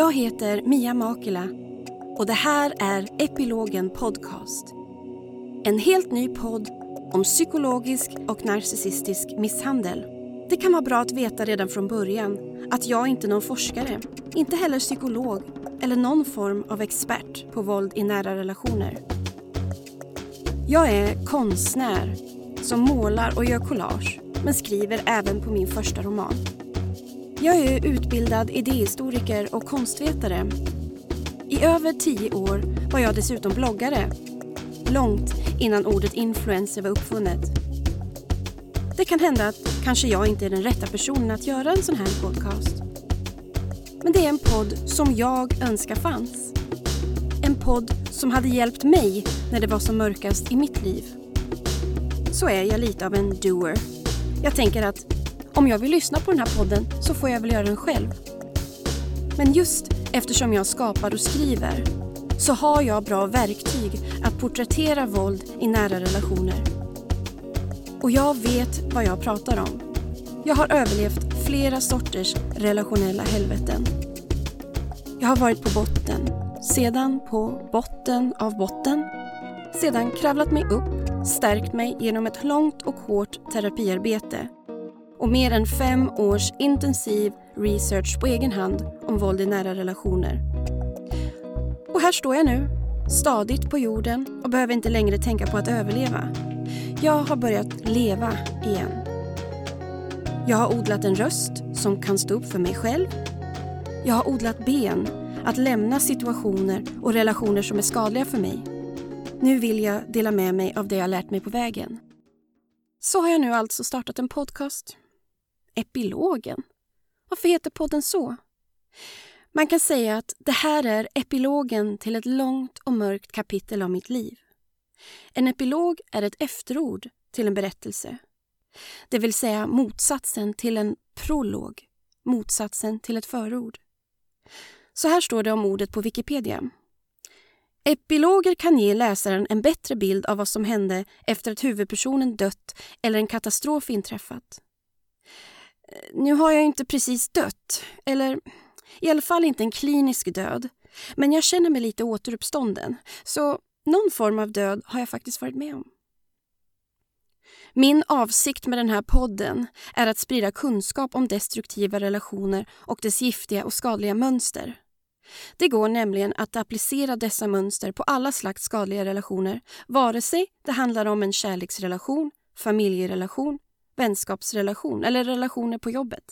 Jag heter Mia Makela och det här är Epilogen Podcast. En helt ny podd om psykologisk och narcissistisk misshandel. Det kan vara bra att veta redan från början att jag inte är någon forskare, inte heller psykolog eller någon form av expert på våld i nära relationer. Jag är konstnär som målar och gör collage men skriver även på min första roman. Jag är utbildad idéhistoriker och konstvetare. I över tio år var jag dessutom bloggare. Långt innan ordet influencer var uppfunnet. Det kan hända att kanske jag inte är den rätta personen att göra en sån här podcast. Men det är en podd som jag önskar fanns. En podd som hade hjälpt mig när det var som mörkast i mitt liv. Så är jag lite av en doer. Jag tänker att om jag vill lyssna på den här podden så får jag väl göra den själv. Men just eftersom jag skapar och skriver så har jag bra verktyg att porträttera våld i nära relationer. Och jag vet vad jag pratar om. Jag har överlevt flera sorters relationella helveten. Jag har varit på botten, sedan på botten av botten, sedan kravlat mig upp, stärkt mig genom ett långt och hårt terapiarbete och mer än fem års intensiv research på egen hand om våld i nära relationer. Och här står jag nu, stadigt på jorden och behöver inte längre tänka på att överleva. Jag har börjat leva igen. Jag har odlat en röst som kan stå upp för mig själv. Jag har odlat ben att lämna situationer och relationer som är skadliga för mig. Nu vill jag dela med mig av det jag lärt mig på vägen. Så har jag nu alltså startat en podcast Epilogen? Varför heter podden så? Man kan säga att det här är epilogen till ett långt och mörkt kapitel av mitt liv. En epilog är ett efterord till en berättelse. Det vill säga motsatsen till en prolog, motsatsen till ett förord. Så här står det om ordet på Wikipedia. Epiloger kan ge läsaren en bättre bild av vad som hände efter att huvudpersonen dött eller en katastrof inträffat. Eh, nu har jag inte precis dött, eller i alla fall inte en klinisk död. Men jag känner mig lite återuppstånden, så någon form av död har jag faktiskt varit med om. Min avsikt med den här podden är att sprida kunskap om destruktiva relationer och dess giftiga och skadliga mönster. Det går nämligen att applicera dessa mönster på alla slags skadliga relationer vare sig det handlar om en kärleksrelation, familjerelation vänskapsrelation eller relationer på jobbet.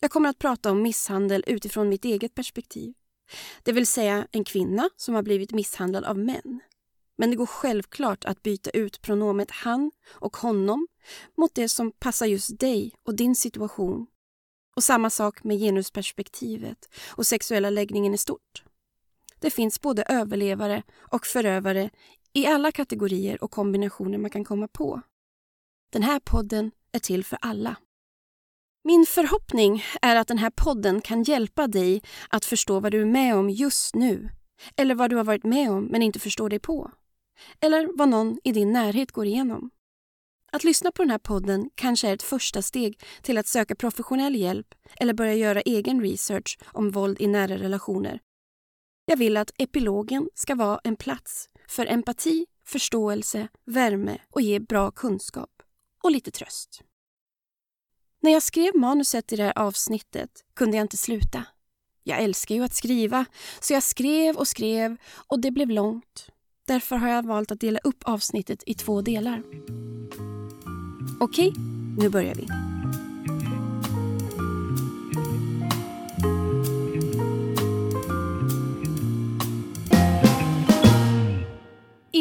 Jag kommer att prata om misshandel utifrån mitt eget perspektiv. Det vill säga en kvinna som har blivit misshandlad av män. Men det går självklart att byta ut pronomet han och honom mot det som passar just dig och din situation. Och samma sak med genusperspektivet och sexuella läggningen i stort. Det finns både överlevare och förövare i alla kategorier och kombinationer man kan komma på. Den här podden är till för alla. Min förhoppning är att den här podden kan hjälpa dig att förstå vad du är med om just nu. Eller vad du har varit med om men inte förstår dig på. Eller vad någon i din närhet går igenom. Att lyssna på den här podden kanske är ett första steg till att söka professionell hjälp eller börja göra egen research om våld i nära relationer. Jag vill att epilogen ska vara en plats för empati, förståelse, värme och ge bra kunskap och lite tröst. När jag skrev manuset i det här avsnittet kunde jag inte sluta. Jag älskar ju att skriva, så jag skrev och skrev och det blev långt. Därför har jag valt att dela upp avsnittet i två delar. Okej, nu börjar vi.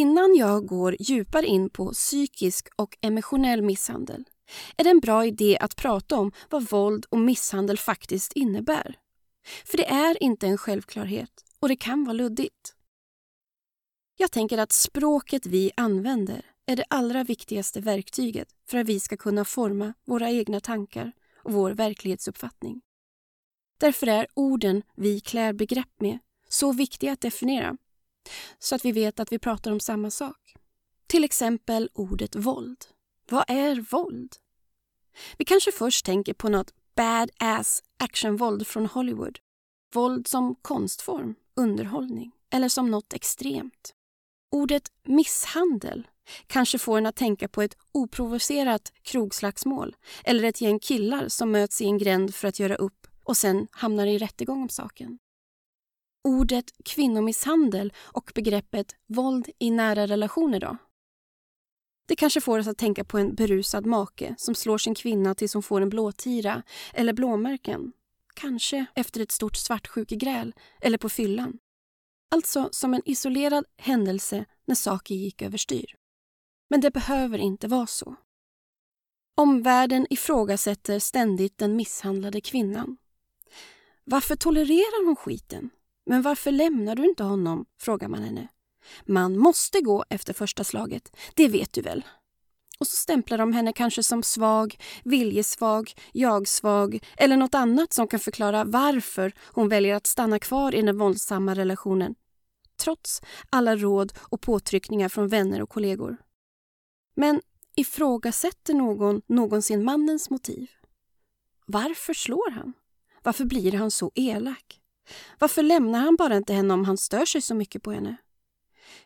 Innan jag går djupare in på psykisk och emotionell misshandel är det en bra idé att prata om vad våld och misshandel faktiskt innebär. För det är inte en självklarhet och det kan vara luddigt. Jag tänker att språket vi använder är det allra viktigaste verktyget för att vi ska kunna forma våra egna tankar och vår verklighetsuppfattning. Därför är orden vi klär begrepp med så viktiga att definiera så att vi vet att vi pratar om samma sak. Till exempel ordet våld. Vad är våld? Vi kanske först tänker på något badass actionvåld från Hollywood. våld som konstform, underhållning eller som något extremt. Ordet misshandel kanske får en att tänka på ett oprovocerat krogslagsmål eller ett gäng killar som möts i en gränd för att göra upp och sen hamnar i rättegång om saken. Ordet kvinnomisshandel och begreppet våld i nära relationer då? Det kanske får oss att tänka på en berusad make som slår sin kvinna tills hon får en blåtira eller blåmärken. Kanske efter ett stort svartsjukegräl eller på fyllan. Alltså som en isolerad händelse när saker gick överstyr. Men det behöver inte vara så. Omvärlden ifrågasätter ständigt den misshandlade kvinnan. Varför tolererar hon skiten? Men varför lämnar du inte honom? frågar man henne. Man måste gå efter första slaget, det vet du väl? Och så stämplar de henne kanske som svag, viljesvag, jagsvag eller något annat som kan förklara varför hon väljer att stanna kvar i den våldsamma relationen trots alla råd och påtryckningar från vänner och kollegor. Men ifrågasätter någon någonsin mannens motiv? Varför slår han? Varför blir han så elak? Varför lämnar han bara inte henne om han stör sig så mycket på henne?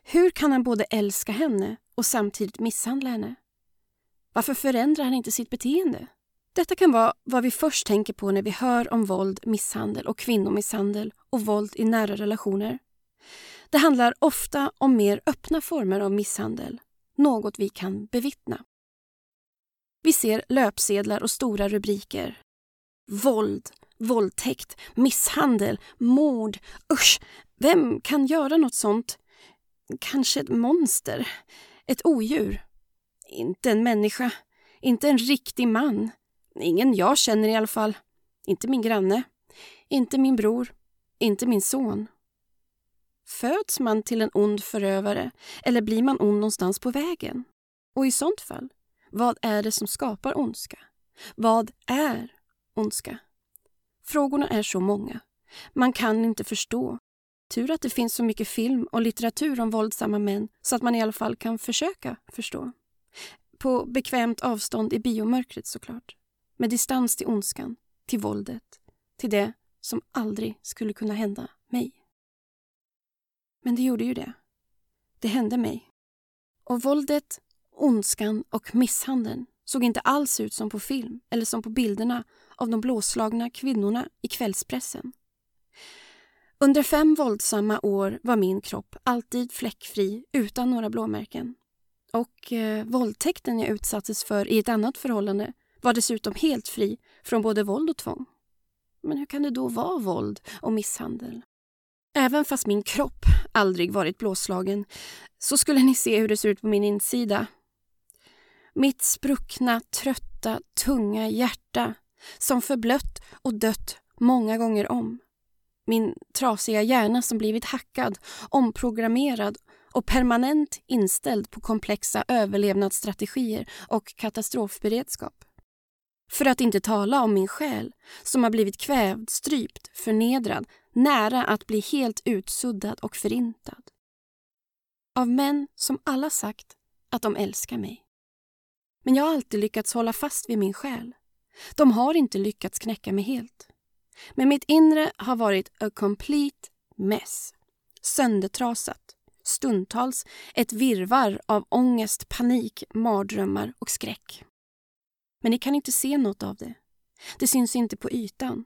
Hur kan han både älska henne och samtidigt misshandla henne? Varför förändrar han inte sitt beteende? Detta kan vara vad vi först tänker på när vi hör om våld, misshandel och kvinnomisshandel och våld i nära relationer. Det handlar ofta om mer öppna former av misshandel, något vi kan bevittna. Vi ser löpsedlar och stora rubriker. Våld, våldtäkt, misshandel, mord. Usch! Vem kan göra något sånt? Kanske ett monster? Ett odjur? Inte en människa. Inte en riktig man. Ingen jag känner i alla fall. Inte min granne. Inte min bror. Inte min son. Föds man till en ond förövare eller blir man ond någonstans på vägen? Och i sånt fall, vad är det som skapar ondska? Vad är ondska? Frågorna är så många. Man kan inte förstå. Tur att det finns så mycket film och litteratur om våldsamma män så att man i alla fall kan försöka förstå. På bekvämt avstånd i biomörkret såklart. Med distans till ondskan, till våldet, till det som aldrig skulle kunna hända mig. Men det gjorde ju det. Det hände mig. Och våldet, ondskan och misshandeln såg inte alls ut som på film eller som på bilderna av de blåslagna kvinnorna i kvällspressen. Under fem våldsamma år var min kropp alltid fläckfri utan några blåmärken. Och eh, våldtäkten jag utsattes för i ett annat förhållande var dessutom helt fri från både våld och tvång. Men hur kan det då vara våld och misshandel? Även fast min kropp aldrig varit blåslagen så skulle ni se hur det ser ut på min insida. Mitt spruckna, trötta, tunga hjärta som förblött och dött många gånger om. Min trasiga hjärna som blivit hackad, omprogrammerad och permanent inställd på komplexa överlevnadsstrategier och katastrofberedskap. För att inte tala om min själ som har blivit kvävd, strypt, förnedrad, nära att bli helt utsuddad och förintad. Av män som alla sagt att de älskar mig. Men jag har alltid lyckats hålla fast vid min själ. De har inte lyckats knäcka mig helt. Men mitt inre har varit a complete mess. Söndertrasat. Stundtals ett virvar av ångest, panik, mardrömmar och skräck. Men ni kan inte se något av det. Det syns inte på ytan.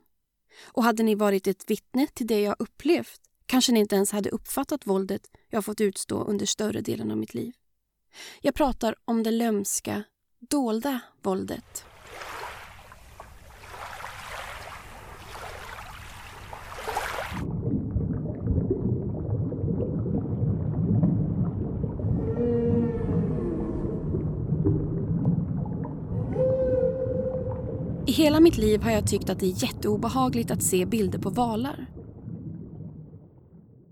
Och hade ni varit ett vittne till det jag upplevt kanske ni inte ens hade uppfattat våldet jag fått utstå under större delen av mitt liv. Jag pratar om det lömska, dolda våldet. I hela mitt liv har jag tyckt att det är jätteobehagligt att se bilder på valar.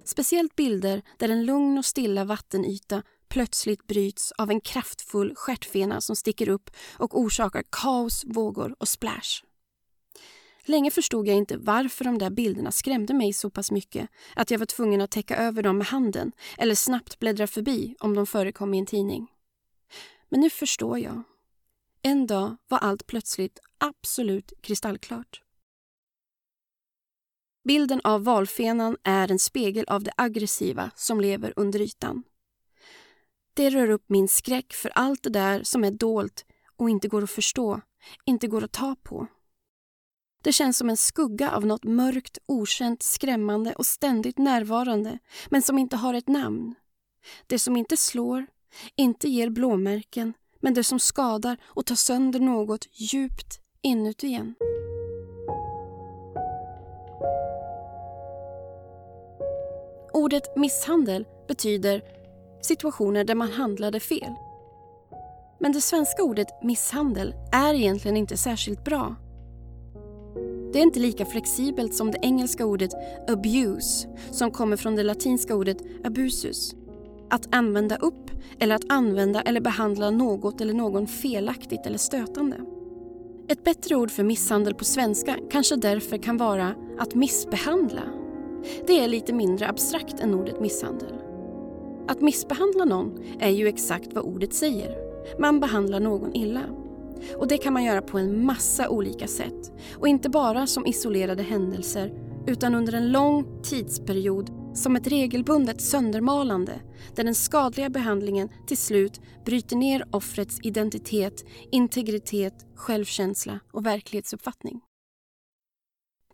Speciellt bilder där en lugn och stilla vattenyta plötsligt bryts av en kraftfull stjärtfena som sticker upp och orsakar kaos, vågor och splash. Länge förstod jag inte varför de där bilderna skrämde mig så pass mycket att jag var tvungen att täcka över dem med handen eller snabbt bläddra förbi om de förekom i en tidning. Men nu förstår jag. En dag var allt plötsligt absolut kristallklart. Bilden av valfenan är en spegel av det aggressiva som lever under ytan. Det rör upp min skräck för allt det där som är dolt och inte går att förstå, inte går att ta på. Det känns som en skugga av något mörkt, okänt, skrämmande och ständigt närvarande men som inte har ett namn. Det som inte slår, inte ger blåmärken men det som skadar och tar sönder något djupt inuti igen. Ordet misshandel betyder situationer där man handlade fel. Men det svenska ordet misshandel är egentligen inte särskilt bra. Det är inte lika flexibelt som det engelska ordet abuse som kommer från det latinska ordet abusus. Att använda upp eller att använda eller behandla något eller någon felaktigt eller stötande. Ett bättre ord för misshandel på svenska kanske därför kan vara att missbehandla. Det är lite mindre abstrakt än ordet misshandel. Att missbehandla någon är ju exakt vad ordet säger. Man behandlar någon illa. Och det kan man göra på en massa olika sätt. Och inte bara som isolerade händelser utan under en lång tidsperiod som ett regelbundet söndermalande där den skadliga behandlingen till slut bryter ner offrets identitet, integritet, självkänsla och verklighetsuppfattning.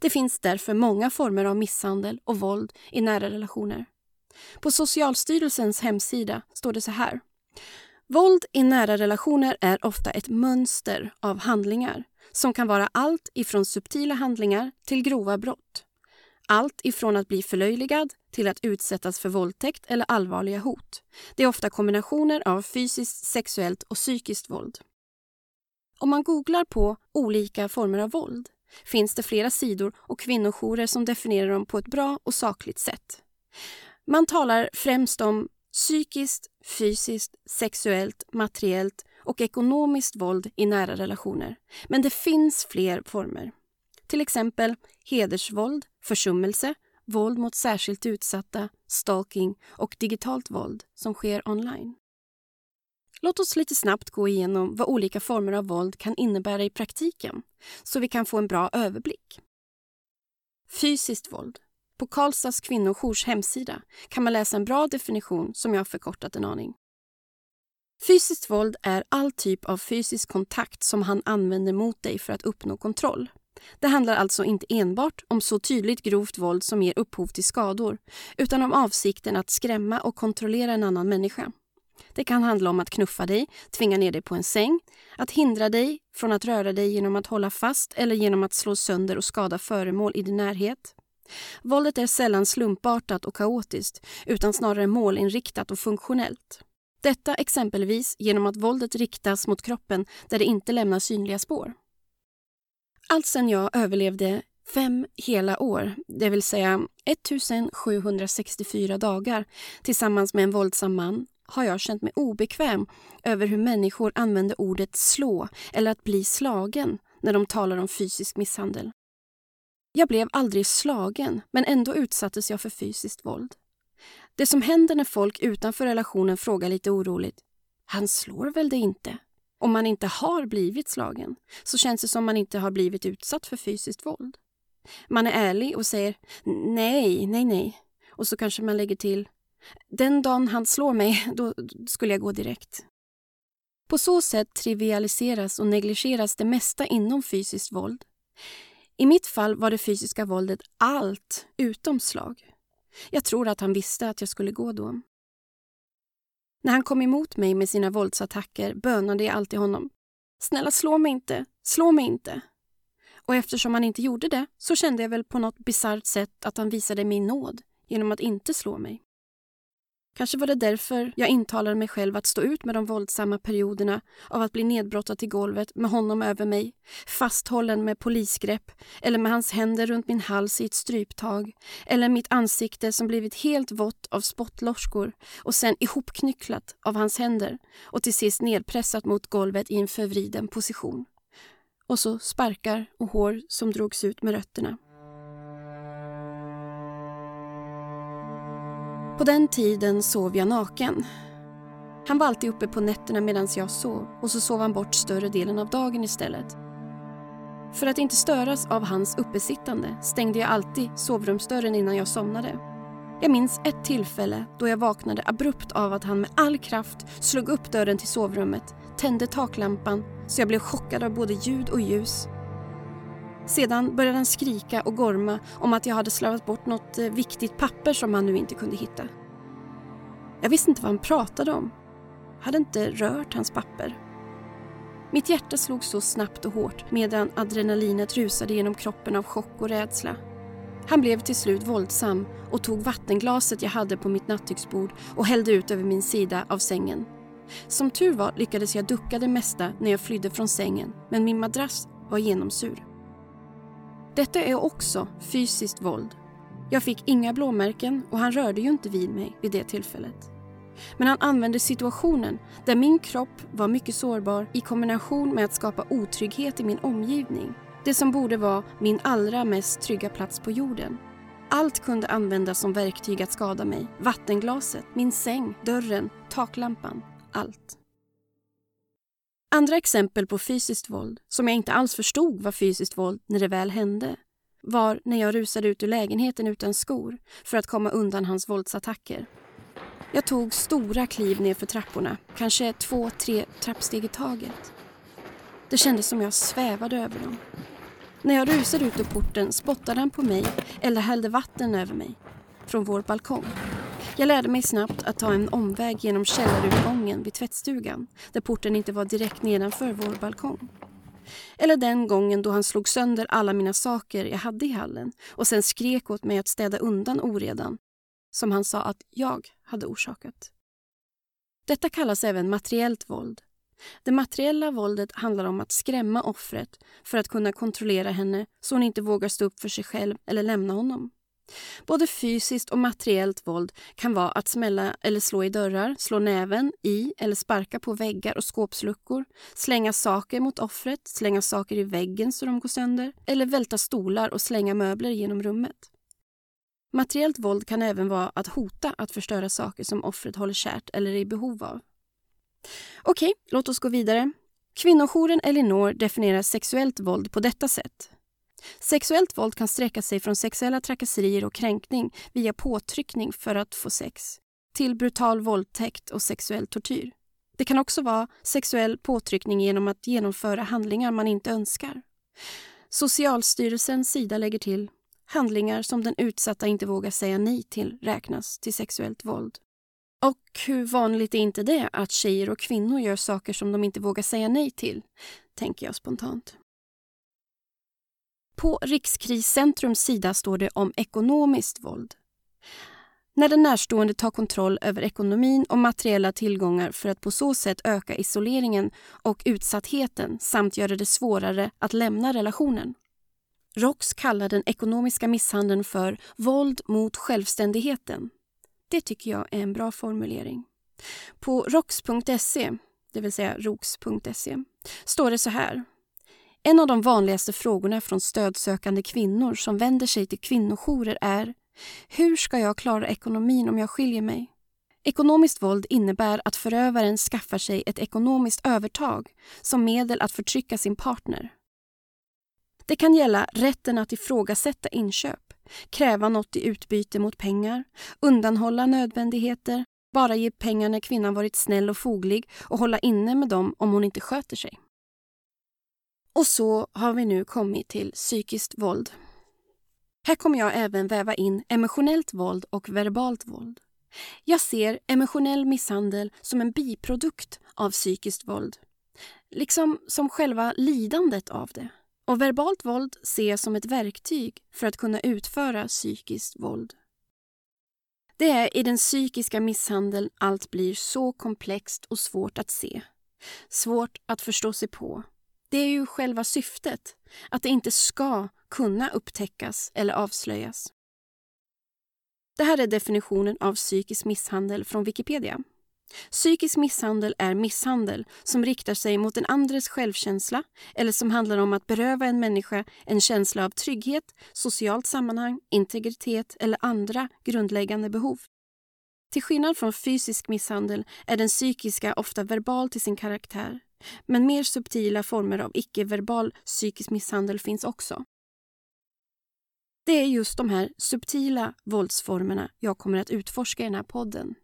Det finns därför många former av misshandel och våld i nära relationer. På Socialstyrelsens hemsida står det så här. Våld i nära relationer är ofta ett mönster av handlingar som kan vara allt ifrån subtila handlingar till grova brott. Allt ifrån att bli förlöjligad till att utsättas för våldtäkt eller allvarliga hot. Det är ofta kombinationer av fysiskt, sexuellt och psykiskt våld. Om man googlar på olika former av våld finns det flera sidor och kvinnojourer som definierar dem på ett bra och sakligt sätt. Man talar främst om psykiskt, fysiskt, sexuellt, materiellt och ekonomiskt våld i nära relationer. Men det finns fler former. Till exempel hedersvåld, försummelse, våld mot särskilt utsatta, stalking och digitalt våld som sker online. Låt oss lite snabbt gå igenom vad olika former av våld kan innebära i praktiken så vi kan få en bra överblick. Fysiskt våld. På Karlstads kvinnojours hemsida kan man läsa en bra definition som jag har förkortat en aning. Fysiskt våld är all typ av fysisk kontakt som han använder mot dig för att uppnå kontroll. Det handlar alltså inte enbart om så tydligt grovt våld som ger upphov till skador utan om avsikten att skrämma och kontrollera en annan människa. Det kan handla om att knuffa dig, tvinga ner dig på en säng, att hindra dig från att röra dig genom att hålla fast eller genom att slå sönder och skada föremål i din närhet. Våldet är sällan slumpartat och kaotiskt utan snarare målinriktat och funktionellt. Detta exempelvis genom att våldet riktas mot kroppen där det inte lämnar synliga spår. Allt sedan jag överlevde fem hela år, det vill säga 1764 dagar tillsammans med en våldsam man har jag känt mig obekväm över hur människor använder ordet slå eller att bli slagen när de talar om fysisk misshandel. Jag blev aldrig slagen, men ändå utsattes jag för fysiskt våld. Det som händer när folk utanför relationen frågar lite oroligt “Han slår väl det inte?” Om man inte har blivit slagen så känns det som man inte har blivit utsatt för fysiskt våld. Man är ärlig och säger “Nej, nej, nej” och så kanske man lägger till “Den dagen han slår mig, då skulle jag gå direkt”. På så sätt trivialiseras och negligeras det mesta inom fysiskt våld. I mitt fall var det fysiska våldet allt utom slag. Jag tror att han visste att jag skulle gå då. När han kom emot mig med sina våldsattacker bönade jag alltid honom. Snälla slå mig inte, slå mig inte. Och eftersom han inte gjorde det så kände jag väl på något bisarrt sätt att han visade mig nåd genom att inte slå mig. Kanske var det därför jag intalade mig själv att stå ut med de våldsamma perioderna av att bli nedbrottad till golvet med honom över mig, fasthållen med polisgrepp eller med hans händer runt min hals i ett stryptag eller mitt ansikte som blivit helt vått av spottloskor och sen ihopknycklat av hans händer och till sist nedpressat mot golvet i en förvriden position. Och så sparkar och hår som drogs ut med rötterna. På den tiden sov jag naken. Han var alltid uppe på nätterna medan jag sov och så sov han bort större delen av dagen istället. För att inte störas av hans uppesittande stängde jag alltid sovrumsdörren innan jag somnade. Jag minns ett tillfälle då jag vaknade abrupt av att han med all kraft slog upp dörren till sovrummet, tände taklampan så jag blev chockad av både ljud och ljus. Sedan började han skrika och gorma om att jag hade slarvat bort något eh, viktigt papper som han nu inte kunde hitta. Jag visste inte vad han pratade om. Jag hade inte rört hans papper. Mitt hjärta slog så snabbt och hårt medan adrenalinet rusade genom kroppen av chock och rädsla. Han blev till slut våldsam och tog vattenglaset jag hade på mitt nattduksbord och hällde ut över min sida av sängen. Som tur var lyckades jag ducka det mesta när jag flydde från sängen men min madrass var genomsur. Detta är också fysiskt våld. Jag fick inga blåmärken och han rörde ju inte vid mig vid det tillfället. Men han använde situationen där min kropp var mycket sårbar i kombination med att skapa otrygghet i min omgivning. Det som borde vara min allra mest trygga plats på jorden. Allt kunde användas som verktyg att skada mig. Vattenglaset, min säng, dörren, taklampan. Allt. Andra exempel på fysiskt våld, som jag inte alls förstod var fysiskt våld när det väl hände, var när jag rusade ut ur lägenheten utan skor för att komma undan hans våldsattacker. Jag tog stora kliv ner för trapporna, kanske två, tre trappsteg i taget. Det kändes som jag svävade över dem. När jag rusade ut ur porten spottade han på mig eller hällde vatten över mig från vår balkong. Jag lärde mig snabbt att ta en omväg genom källarutgången vid tvättstugan där porten inte var direkt nedanför vår balkong. Eller den gången då han slog sönder alla mina saker jag hade i hallen och sen skrek åt mig att städa undan oredan som han sa att jag hade orsakat. Detta kallas även materiellt våld. Det materiella våldet handlar om att skrämma offret för att kunna kontrollera henne så hon inte vågar stå upp för sig själv eller lämna honom. Både fysiskt och materiellt våld kan vara att smälla eller slå i dörrar, slå näven i eller sparka på väggar och skåpsluckor, slänga saker mot offret, slänga saker i väggen så de går sönder eller välta stolar och slänga möbler genom rummet. Materiellt våld kan även vara att hota att förstöra saker som offret håller kärt eller är i behov av. Okej, låt oss gå vidare. Kvinnojouren Elinor definierar sexuellt våld på detta sätt. Sexuellt våld kan sträcka sig från sexuella trakasserier och kränkning via påtryckning för att få sex till brutal våldtäkt och sexuell tortyr. Det kan också vara sexuell påtryckning genom att genomföra handlingar man inte önskar. Socialstyrelsens sida lägger till handlingar som den utsatta inte vågar säga nej till räknas till sexuellt våld. Och hur vanligt är inte det att tjejer och kvinnor gör saker som de inte vågar säga nej till, tänker jag spontant. På Rikskriscentrums sida står det om ekonomiskt våld. När den närstående tar kontroll över ekonomin och materiella tillgångar för att på så sätt öka isoleringen och utsattheten samt göra det svårare att lämna relationen. ROX kallar den ekonomiska misshandeln för våld mot självständigheten. Det tycker jag är en bra formulering. På rox.se, det vill säga rox.se, står det så här. En av de vanligaste frågorna från stödsökande kvinnor som vänder sig till kvinnojourer är Hur ska jag klara ekonomin om jag skiljer mig? Ekonomiskt våld innebär att förövaren skaffar sig ett ekonomiskt övertag som medel att förtrycka sin partner. Det kan gälla rätten att ifrågasätta inköp, kräva något i utbyte mot pengar, undanhålla nödvändigheter, bara ge pengar när kvinnan varit snäll och foglig och hålla inne med dem om hon inte sköter sig. Och så har vi nu kommit till psykiskt våld. Här kommer jag även väva in emotionellt våld och verbalt våld. Jag ser emotionell misshandel som en biprodukt av psykiskt våld. Liksom som själva lidandet av det. Och verbalt våld ses som ett verktyg för att kunna utföra psykiskt våld. Det är i den psykiska misshandeln allt blir så komplext och svårt att se. Svårt att förstå sig på. Det är ju själva syftet, att det inte ska kunna upptäckas eller avslöjas. Det här är definitionen av psykisk misshandel från Wikipedia. Psykisk misshandel är misshandel som riktar sig mot en andres självkänsla eller som handlar om att beröva en människa en känsla av trygghet, socialt sammanhang, integritet eller andra grundläggande behov. Till skillnad från fysisk misshandel är den psykiska ofta verbal till sin karaktär. Men mer subtila former av icke-verbal psykisk misshandel finns också. Det är just de här subtila våldsformerna jag kommer att utforska i den här podden.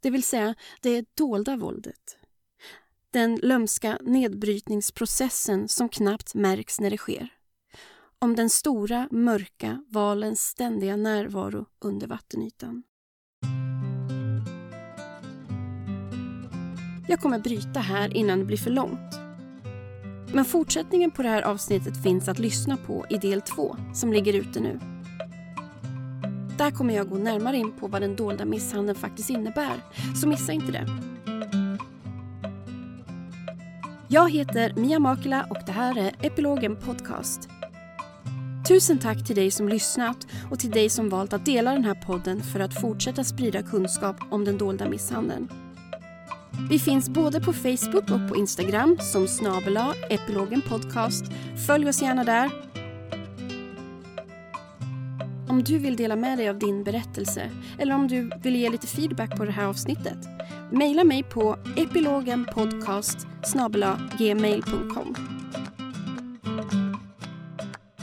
Det vill säga det dolda våldet. Den lömska nedbrytningsprocessen som knappt märks när det sker. Om den stora, mörka valens ständiga närvaro under vattenytan. Jag kommer bryta här innan det blir för långt. Men fortsättningen på det här avsnittet finns att lyssna på i del 2 som ligger ute nu. Där kommer jag gå närmare in på vad den dolda misshandeln faktiskt innebär, så missa inte det. Jag heter Mia Makela och det här är Epilogen Podcast. Tusen tack till dig som lyssnat och till dig som valt att dela den här podden för att fortsätta sprida kunskap om den dolda misshandeln. Vi finns både på Facebook och på Instagram som snabela Epilogen Podcast. Följ oss gärna där. Om du vill dela med dig av din berättelse eller om du vill ge lite feedback på det här avsnittet mejla mig på epilogenpodcast gmail.com.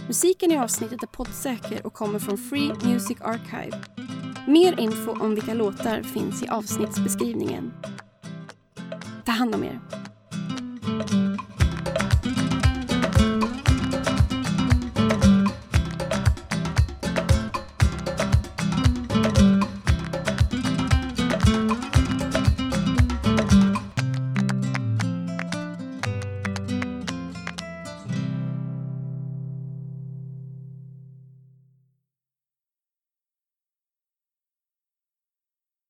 Musiken i avsnittet är poddsäker och kommer från Free Music Archive. Mer info om vilka låtar finns i avsnittsbeskrivningen. Ta hand om er.